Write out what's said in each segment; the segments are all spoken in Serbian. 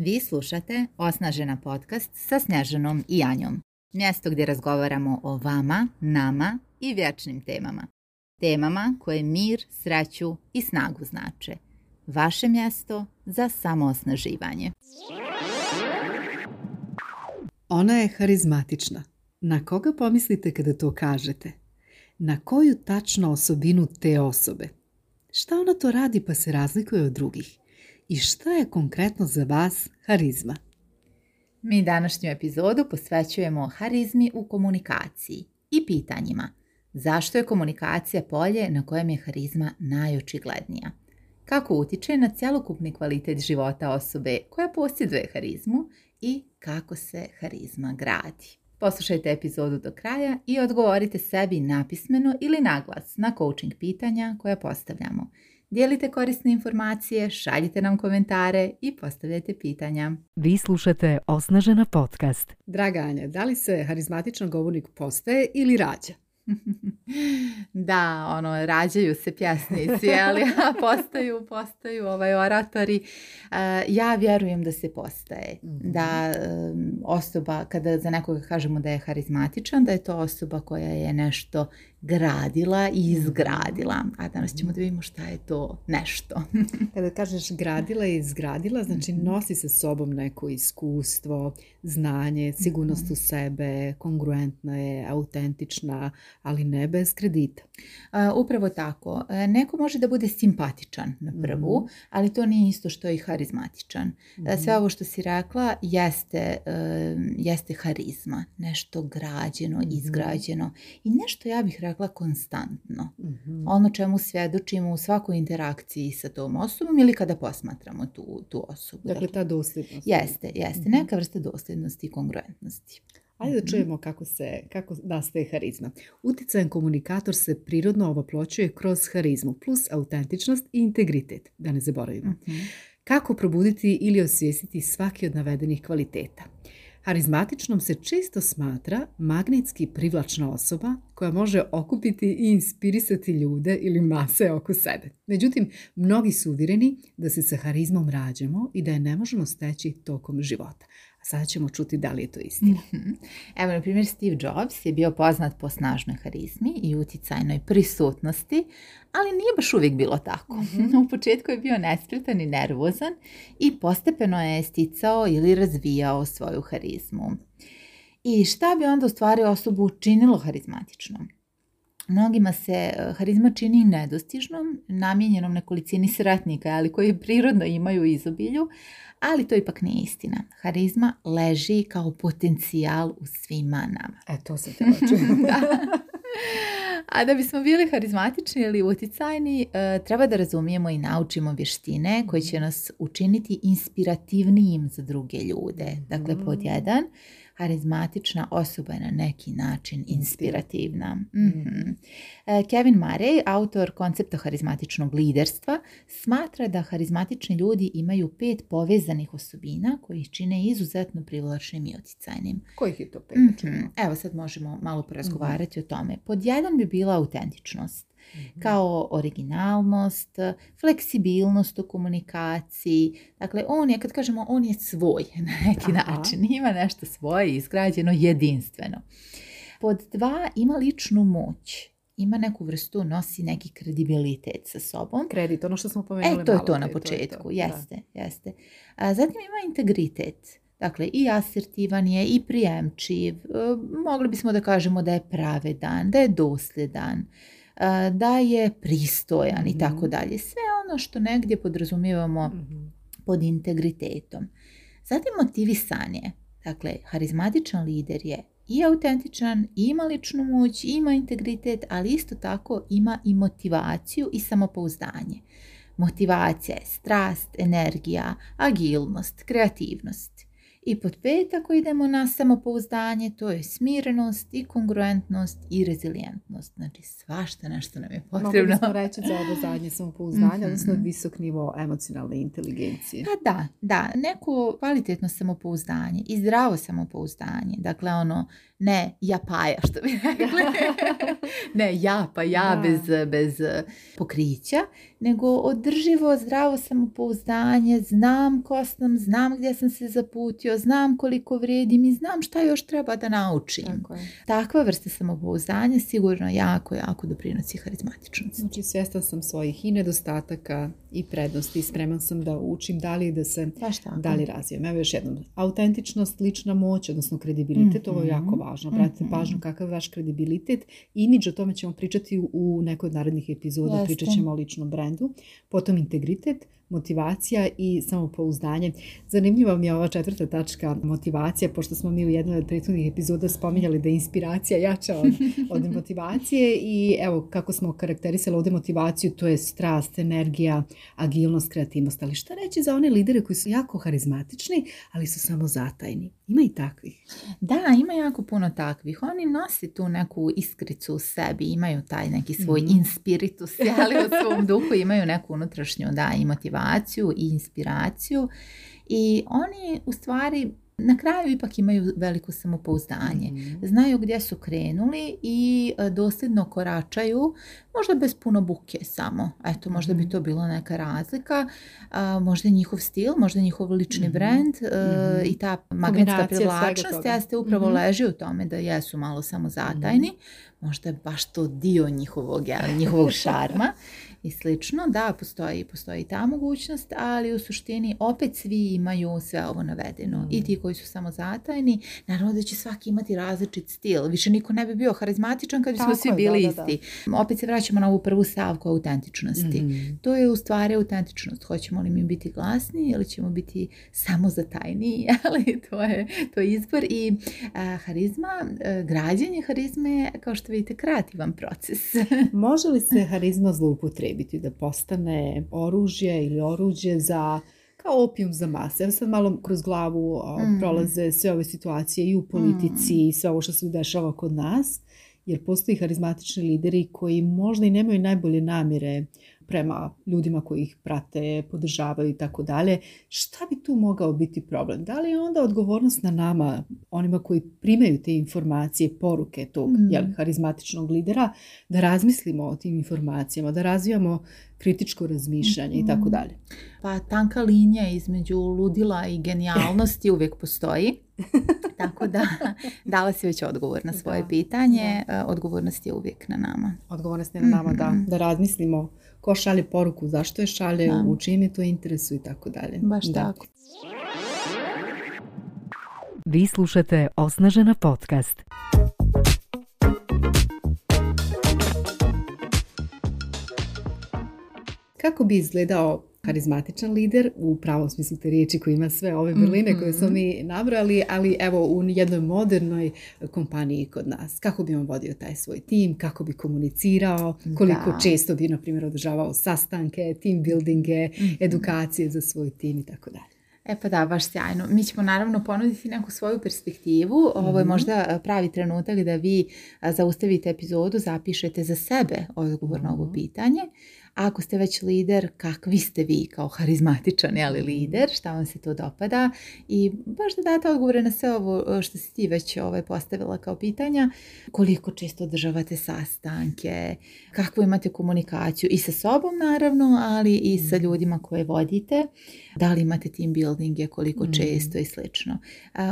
Vi slušate Osnažena podcast sa Snježanom i Anjom, Mjesto gdje razgovaramo o vama, nama i vječnim temama. Temama koje mir, sreću i snagu znače. Vaše mjesto za samoosnaživanje. Ona je harizmatična. Na koga pomislite kada to kažete? Na koju tačno osobinu te osobe? Šta ona to radi pa se razlikuje od drugih? i šta je konkretno za vas harizma? Mi današnju epizodu posvećujemo harizmi u komunikaciji i pitanjima zašto je komunikacija polje na kojem je harizma najočiglednija, kako utiče na cjelokupni kvalitet života osobe koja posjeduje harizmu i kako se harizma gradi. Poslušajte epizodu do kraja i odgovorite sebi napismeno ili naglas na coaching pitanja koja postavljamo – Dijelite korisne informacije, šaljite nam komentare i postavljajte pitanja. Vi slušate Osnažena podcast. Draga Anja, da li se harizmatičan govornik postaje ili rađa? da, ono, rađaju se pjesnici, ali postaju, postaju ovaj oratori. E, ja vjerujem da se postaje. Mhm. Da osoba, kada za nekoga kažemo da je harizmatičan, da je to osoba koja je nešto gradila i mhm. izgradila. A danas ćemo mhm. da vidimo šta je to nešto. Kada kažeš gradila i izgradila, znači mhm. nosi sa sobom neko iskustvo, znanje, sigurnost u sebe, kongruentna je, autentična, ali ne bez kredita. Upravo tako. E, neko može da bude simpatičan na prvu, ali to nije isto što i harizmatičan. E, sve ovo što si rekla jeste, e, jeste harizma. Nešto građeno, izgrađeno i nešto ja bih rekla konstantno. mm Ono čemu svjedočimo u svakoj interakciji sa tom osobom ili kada posmatramo tu, tu osobu. Dakle, dakle. ta dosljednost. Jeste, jeste. Mhm. Neka vrsta dosljednosti i kongruentnosti. Ajde da mhm. čujemo kako, se, kako nastaje harizma. Uticajan komunikator se prirodno ovoploćuje kroz harizmu, plus autentičnost i integritet, da ne zaboravimo. Mhm. Kako probuditi ili osvijestiti svaki od navedenih kvaliteta? Harizmatičnom se često smatra magnetski privlačna osoba koja može okupiti i inspirisati ljude ili mase oko sebe. Međutim, mnogi su uvjereni da se sa harizmom rađamo i da je ne možemo steći tokom života. Sada ćemo čuti da li je to istina. mm Evo, na primjer, Steve Jobs je bio poznat po snažnoj harizmi i uticajnoj prisutnosti, ali nije baš uvijek bilo tako. Mhm. U početku je bio nespretan i nervozan i postepeno je sticao ili razvijao svoju harizmu. I šta bi onda u stvari osobu učinilo harizmatičnom? Mnogima se e, harizma čini nedostižnom, namjenjenom nekolicini sretnika, ali koji prirodno imaju izobilju, ali to ipak nije istina. Harizma leži kao potencijal u svima nama. E, to se da. A da bismo bili harizmatični ili uticajni, e, treba da razumijemo i naučimo vještine koje će mhm. nas učiniti inspirativnijim za druge ljude. Dakle, pod mhm. jedan, harizmatična osoba je na neki način inspirativna. Mm. Mhm. E, Kevin Murray, autor koncepta harizmatičnog liderstva, smatra da harizmatični ljudi imaju pet povezanih osobina koji ih čine izuzetno privlačnim i oticajnim. Kojih je to pet? Mhm. Evo sad možemo malo porazgovarati o tome. Pod jedan bi bila autentičnost. Mhm. kao originalnost, fleksibilnost u komunikaciji. Dakle, on je, kad kažemo, on je svoj na neki način. Ima nešto svoje, izgrađeno, jedinstveno. Pod dva, ima ličnu moć ima neku vrstu, nosi neki kredibilitet sa sobom. Kredit, ono što smo e, pomenuli. E, to je to na početku, jeste, jeste. zatim ima integritet. Dakle, i asertivan je, i prijemčiv. E, mogli bismo da kažemo da je pravedan, da je dosljedan da je pristojan i tako mhm. dalje. Sve ono što negdje podrazumijevamo mhm. pod integritetom. Zatim motivi Dakle, harizmatičan lider je i autentičan, i ima ličnu moć, i ima integritet, ali isto tako ima i motivaciju i samopouzdanje. Motivacija je strast, energija, agilnost, kreativnost. I pod pet ako idemo na samopouzdanje, to je smirenost i kongruentnost i rezilijentnost. Znači svašta nešto nam je potrebno. Mogu reći za ovo zadnje samopouzdanje, mhm. odnosno visok nivo emocionalne inteligencije. Pa da, da. Neko kvalitetno samopouzdanje i zdravo samopouzdanje. Dakle, ono, ne ja paja što bi rekli. ne ja pa ja bez, bez e, pokrića, nego održivo zdravo samopouzdanje. Znam ko sam, znam gdje sam se zaputio, znam koliko vrijedim i znam šta još treba da naučim. Takva vrsta samopouzdanja sigurno jako, jako doprinosi harizmatičnosti. Znači svjestan sam svojih i nedostataka i prednosti i spreman sam da učim da li da se da li razvijem. Evo još jednom, autentičnost, lična moć, odnosno kredibilitet, ovo je mhm, jako mhm. važno. Obratite mm pažnju mhm. kakav je vaš kredibilitet. Imidž, o tome ćemo pričati u nekoj od narednih epizoda, pričat ćemo o ličnom brendu. Potom integritet, motivacija i samopouzdanje. Zanimljiva mi je ova četvrta tačka motivacija, pošto smo mi u jednoj od prethodnih epizoda spominjali da je inspiracija jača od, motivacije i evo kako smo karakterisali ovdje motivaciju, to je strast, energija, agilnost, kreativnost, ali šta reći za one lidere koji su jako harizmatični, ali su samo zatajni. Ima i takvih. Da, ima jako puno takvih. Oni nosi tu neku iskricu u sebi, imaju taj neki svoj mm. inspiritus, ali u svom duhu imaju neku unutrašnju da, i motivaciju i inspiraciju. I oni u stvari na kraju ipak imaju veliko samopouzdanje. Mhm. Znaju gdje su krenuli i e, dosljedno koračaju, možda bez puno buke samo. Eto, možda bi mhm. to bila neka razlika. možda njihov stil, možda njihov lični mhm. brand e, i ta magnetska privlačnost. Ja ste upravo leži u tome da jesu malo samozatajni. Možda je baš to dio njihovog, njihovog šarma. i slično. Da, postoji, postoji ta mogućnost, ali u suštini opet svi imaju sve ovo navedeno. I ti mm. koji su samo zatajni, naravno da će svaki imati različit stil. Više niko ne bi bio harizmatičan kad smo svi bili isti. Opet se vraćamo na ovu prvu stavku autentičnosti. Mm-hmm. To je u stvari autentičnost. Hoćemo li mi biti glasni ili ćemo biti samo zatajni, ali to je, to je izbor i harizma, e, građenje harizme je, kao što vidite, kreativan proces. Može li se harizma zloupotrebiti? upotrebiti, da postane oružje ili oruđe za kao opijum za mase. Evo sad malo kroz glavu mhm. prolaze sve ove situacije i u politici mm. i sve ovo što se dešava kod nas, jer postoji harizmatični lideri koji možda i nemaju najbolje namjere prema ljudima koji ih prate, podržavaju i tako dalje, šta bi tu mogao biti problem? Da li je onda odgovornost na nama, onima koji primaju te informacije, poruke tog mm. jel, harizmatičnog lidera, da razmislimo o tim informacijama, da razvijamo kritičko razmišljanje i tako mhm. dalje. Pa tanka linija između ludila i genijalnosti uvijek postoji. Tako da dala si već odgovor na svoje pitanje. E, odgovornost je uvijek na nama. Odgovornost je na nama da, mhm. da razmislimo ko šalje poruku, zašto je šalje, da. u čijem je to interesu i tako dalje. Baš tako. Vi slušate Osnažena podcast. Kako bi izgledao karizmatičan lider u pravom smislu te riječi koji ima sve ove vrline koje smo mhm. mi nabrali, ali evo u jednoj modernoj kompaniji kod nas. Kako bi on vodio taj svoj tim, kako bi komunicirao, koliko često bi, na primjer, održavao sastanke, team buildinge, mhm. edukacije za svoj tim i tako dalje. E pa da, baš sjajno. Mi ćemo naravno ponuditi neku svoju perspektivu. Ovo je mhm. možda e, pravi trenutak da vi zaustavite epizodu, zapišete za sebe odgovor na ovo pitanje ako ste već lider, kakvi ste vi kao harizmatičan ali lider, šta vam se to dopada i baš da date odgovore na sve ovo e, što si ti već ovaj, postavila kao pitanja, koliko često održavate sastanke, kakvu imate komunikaciju i sa sobom naravno, ali i sa mm. ljudima koje vodite, da li imate team buildinge, koliko mm. često i slično.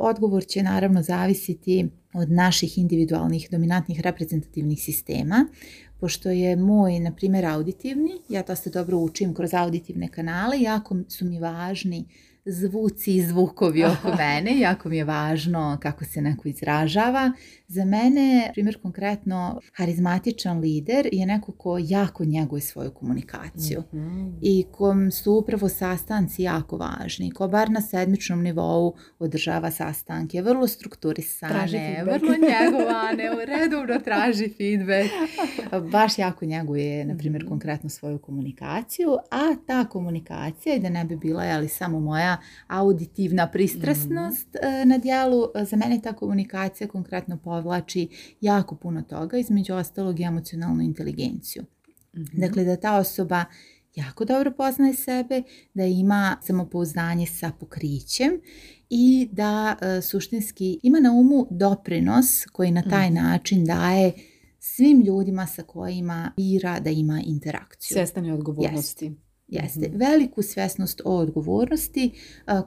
Odgovor će naravno zavisiti od naših individualnih dominantnih reprezentativnih sistema, pošto je moj, na primjer, auditivni, ja to se dobro učim kroz auditivne kanale, jako su mi važni zvuci i zvukovi oko mene, jako mi je važno kako se neko izražava. Za mene, primjer konkretno, harizmatičan lider je neko ko jako njeguje svoju komunikaciju mhm. i kom su upravo sastanci jako važni, ko bar na sedmičnom nivou održava sastanke, vrlo strukturisane, vrlo njegovane, redovno traži feedback. Baš jako njeguje, na primjer, mhm. konkretno svoju komunikaciju, a ta komunikacija, da ne bi bila ali samo moja auditivna pristrasnost mhm. eh, na dijelu. Za mene ta komunikacija konkretno povlači jako puno toga, između ostalog i emocionalnu inteligenciju. Mhm. Dakle, da ta osoba jako dobro poznaje sebe, da ima samopouzdanje sa pokrićem i da eh, suštinski ima na umu doprinos koji na taj mhm. način daje svim ljudima sa kojima bira da ima interakciju. Svestan je odgovornosti. Jeste. Mhm. Veliku svjesnost o odgovornosti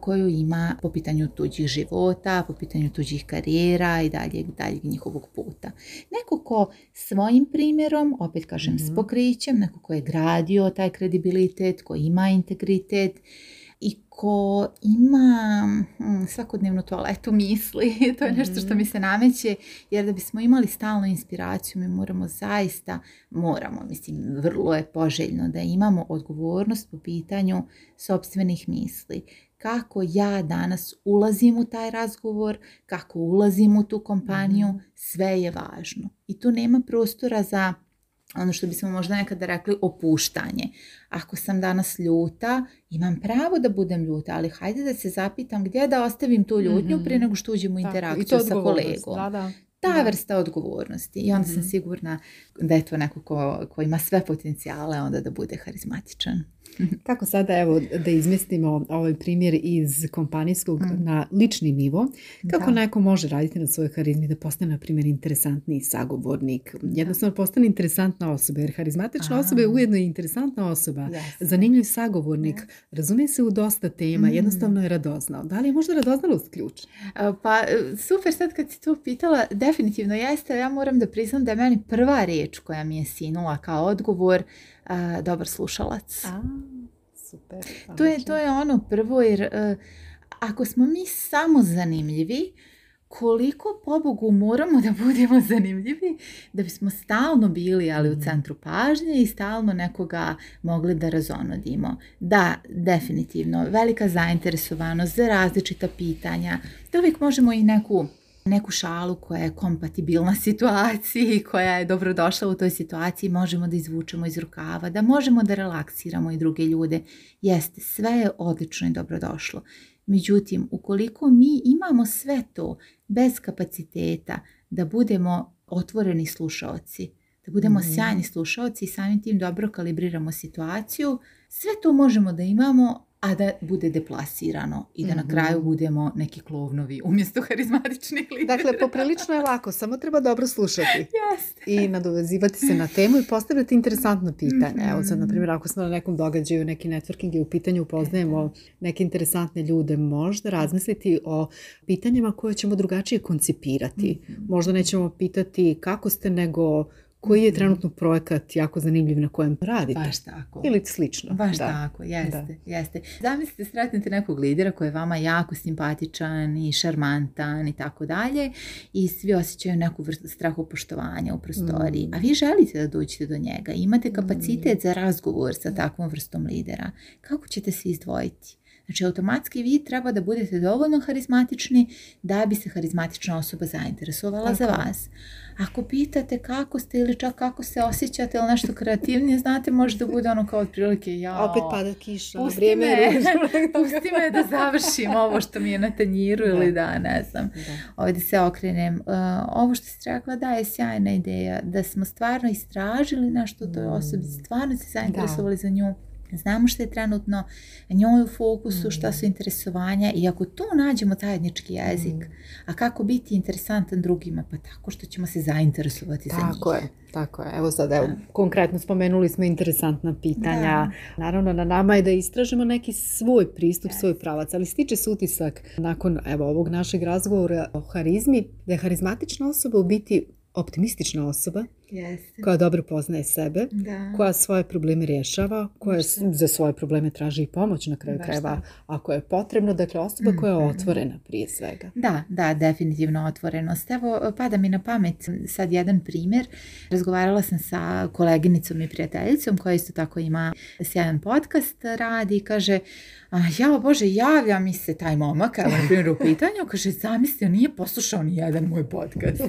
koju ima po pitanju tuđih života, po pitanju tuđih karijera i dalje dalje njihovog puta. Neko ko svojim primjerom, opet kažem mm-hmm. s mhm. pokrićem, neko ko je gradio taj kredibilitet, ko ima integritet, i ko ima mm, svakodnevnu toaletu misli, to je nešto što mhm. mi se nameće, jer da bismo imali stalnu inspiraciju, mi moramo zaista, moramo, mislim, vrlo je poželjno da imamo odgovornost po pitanju sobstvenih misli. Kako ja danas ulazim u taj razgovor, kako ulazim u tu kompaniju, mhm. sve je važno. I tu nema prostora za ono što bismo možda nekada rekli opuštanje. Ako sam danas ljuta, imam pravo da budem ljuta, ali hajde da se zapitam gdje da ostavim tu ljutnju mhm. prije nego što uđem u interakciju sa kolegom. Ta vrsta odgovornosti. I onda sam mhm. sigurna da je to neko ko, ima sve potencijale onda da bude harizmatičan. Tako sada evo da izmjestimo ovaj primjer iz kompanijskog mm. na lični nivo, kako da. neko može raditi na svojoj harizmi da postane na primjer interesantni sagovornik. Jednostavno postane interesantna osoba jer harizmatična osoba je ujedno i interesantna osoba, yes. zanimljiv sagovornik, razumije se u dosta tema, mm. jednostavno je radoznao. Da li je možda radoznalost ključ? Pa e, super sad kad si to pitala, definitivno jeste, ja moram da priznam da je meni prva riječ koja mi je sinula kao odgovor dobar slušalac super. To je, to je ono prvo, jer e, ako smo mi samo zanimljivi, koliko pobogu moramo da budemo zanimljivi da bismo stalno bili ali u mhm. centru pažnje i stalno nekoga mogli da razonodimo. Da, definitivno, velika zainteresovanost za različita pitanja, da uvijek možemo i neku neku šalu koja je kompatibilna situaciji, koja je dobrodošla u toj situaciji, možemo da izvučemo iz rukava, da možemo da relaksiramo i druge ljude. Jeste, sve je odlično i dobrodošlo. Međutim, ukoliko mi imamo sve to bez kapaciteta da budemo otvoreni slušaoci, da budemo mm. sjajni slušaoci i samim tim dobro kalibriramo situaciju, sve to možemo da imamo, a da bude deplasirano i da na mhm. kraju budemo neki klovnovi umjesto harizmatičnih lidera. Dakle, poprilično je lako, samo treba dobro slušati i nadovezivati se na temu i postavljati interesantno pitanje. Evo sad, na mhm. primjer, ako smo na nekom događaju, neki networking je u pitanju, upoznajemo neke interesantne ljude, možda razmisliti o pitanjima koje ćemo drugačije koncipirati. Mhm. Možda nećemo pitati kako ste, nego koji je mhm. trenutno projekat jako zanimljiv na kojem radite. Baš tako. Ili slično. Baš tako, jeste, da. jeste. Zamislite, sretnete nekog lidera koji je vama jako simpatičan i šarmantan i tako dalje i svi osjećaju neku vrstu strahopoštovanja u prostoriji. Mm. A vi želite da dođete do njega, imate mm. kapacitet za razgovor sa takvom vrstom lidera. Kako ćete se izdvojiti? Znači, automatski vi treba da budete dovoljno harizmatični da bi se harizmatična osoba zainteresovala za vas. Ako pitate kako ste ili čak kako se osjećate ili nešto kreativnije, znate, može da bude ono kao otprilike ja... Opet pada kiša, pusti vrijeme me, pusti da završim ovo što mi je na tanjiru ili da, ne znam. Da. Ovdje se okrenem. Uh, ovo što ste rekla, da, je sjajna ideja. Da smo stvarno istražili nešto u toj mm. osobi, stvarno se zainteresovali za nju znamo što je trenutno njoj u fokusu, šta mm. su interesovanja i ako tu nađemo zajednički jezik, mm. a kako biti interesantan drugima? Pa tako što ćemo se zainteresovati tako za njih. Tako je, tako je. Evo sad, evo, konkretno spomenuli smo interesantna pitanja. Naravno, na nama je da istražimo neki svoj pristup, svoj pravac, ali stiče se utisak nakon evo, ovog našeg razgovora o harizmi, da je harizmatična osoba u biti optimistična osoba, Jeste. koja dobro poznaje sebe, koja svoje probleme rješava, koja za svoje probleme traži i pomoć na kraju krajeva ako je potrebno, dakle osoba koja je mhm. otvorena prije svega. Da, da, definitivno otvorenost. Evo, pada mi na pamet sad jedan primjer. Razgovarala sam sa koleginicom i prijateljicom koja isto tako ima sjajan podcast, radi i kaže a bože, javlja mi se taj momak, na primjer u pitanju, kaže, zamislio, nije poslušao ni jedan moj podcast.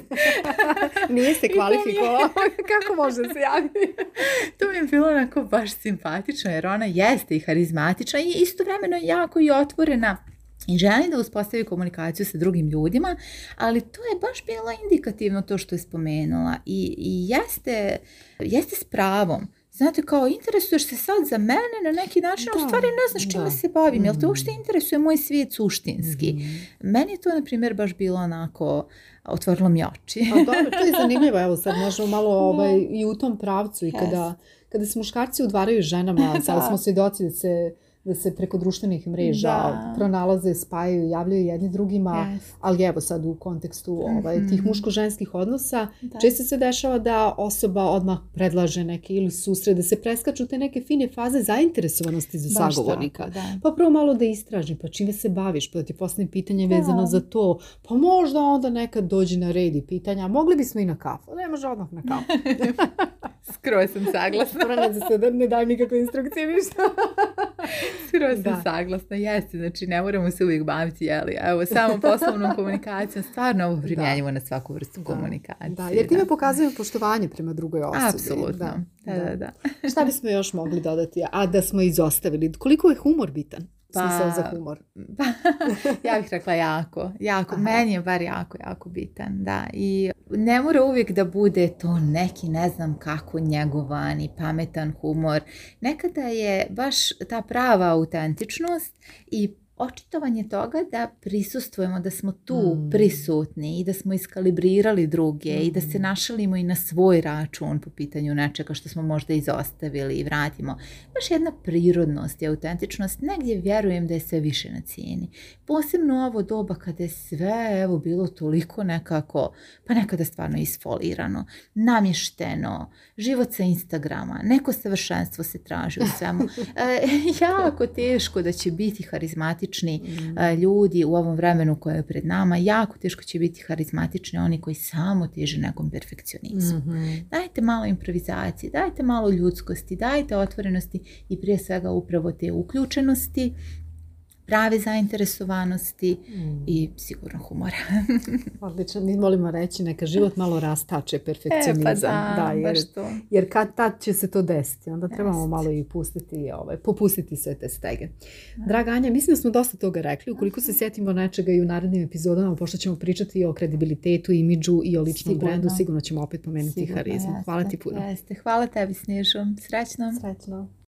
nije se kvalifikovao. kako može se javiti? to mi je bilo onako baš simpatično jer ona jeste i harizmatična i istovremeno jako i otvorena i želi da uspostavi komunikaciju sa drugim ljudima, ali to je baš bilo indikativno to što je spomenula i, i jeste, jeste s pravom Znate, kao interesuješ se sad za mene na neki način, da, u stvari ne znaš čime da. se bavim, jel te uopšte mm-hmm. interesuje moj svijet suštinski. Mm-hmm. Meni je to, na primjer, baš bilo onako, otvorilo mi oči. A pa dobro, to je zanimljivo, evo sad možemo malo ovaj, i u tom pravcu i kada, yes. kada se muškarci udvaraju ženama, sad smo svjedoci da se da se preko društvenih mreža da. pronalaze, spajaju, javljaju jedni drugima, ali evo sad u kontekstu ovaj, tih mhm. muško-ženskih odnosa, često se dešava da osoba odmah predlaže neke ili da se preskaču te neke fine faze zainteresovanosti za sagovornika. Pa prvo malo da istraži, pa čime se baviš, pa da ti postane pitanje vezano za to, pa možda onda nekad dođe na red i pitanja, mogli bismo i na kafu, ne može odmah na kafu. Skroz sam saglasna. ne, da ne mi nikakve instrukcije više. Skoro sam saglasna, jeste, znači ne moramo se uvijek baviti, jeli, evo, samo poslovnom komunikacijom, stvarno ovo primjenjivo na svaku vrstu komunikacije. Da, jer time pokazujemo poštovanje prema drugoj osobi. Apsolutno, da, da, da. Šta bismo još mogli dodati, a da smo izostavili, koliko je humor bitan? pa, za humor? Mm. ja bih rekla jako, jako, meni je bar jako, jako bitan, da. I ne mora uvijek da bude to neki, ne znam kako, njegovan i pametan humor. Nekada je baš ta prava autentičnost i očitovanje toga da prisustvujemo, da smo tu mm. prisutni i da smo iskalibrirali druge i da se mm. našalimo i na svoj račun po pitanju nečega što smo možda izostavili i vratimo. Baš jedna prirodnost i autentičnost, negdje vjerujem da je sve više na cijeni. Posebno ovo doba kada je sve evo, bilo toliko nekako, pa nekada stvarno isfolirano, namješteno, život sa Instagrama, neko savršenstvo se traži u svemu. E, jako teško da će biti harizmatično karizmatični mhm. e, ljudi u ovom vremenu koje je pred nama. Jako teško će biti karizmatični oni koji samo teže nekom perfekcionizmu. Mhm. Dajte malo improvizacije, dajte malo ljudskosti, dajte otvorenosti i prije svega upravo te uključenosti prave zainteresovanosti mm. i sigurno humora. Odlično, mi volimo reći neka život malo rastače perfekcionizam. E, pa da, da jer, baš to. jer kad tad će se to desiti, onda trebamo malo i pustiti, ovaj, popustiti sve te stege. Draga Anja, mislim da smo dosta toga rekli. Ukoliko se sjetimo nečega i u narednim epizodama, pošto ćemo pričati i o kredibilitetu, imidžu i o ličnom sigurno. brendu, sigurno ćemo opet pomenuti sigurno, harizmu. Hvala ti puno. Hvala tebi, Snežo. Srećno. Srećno.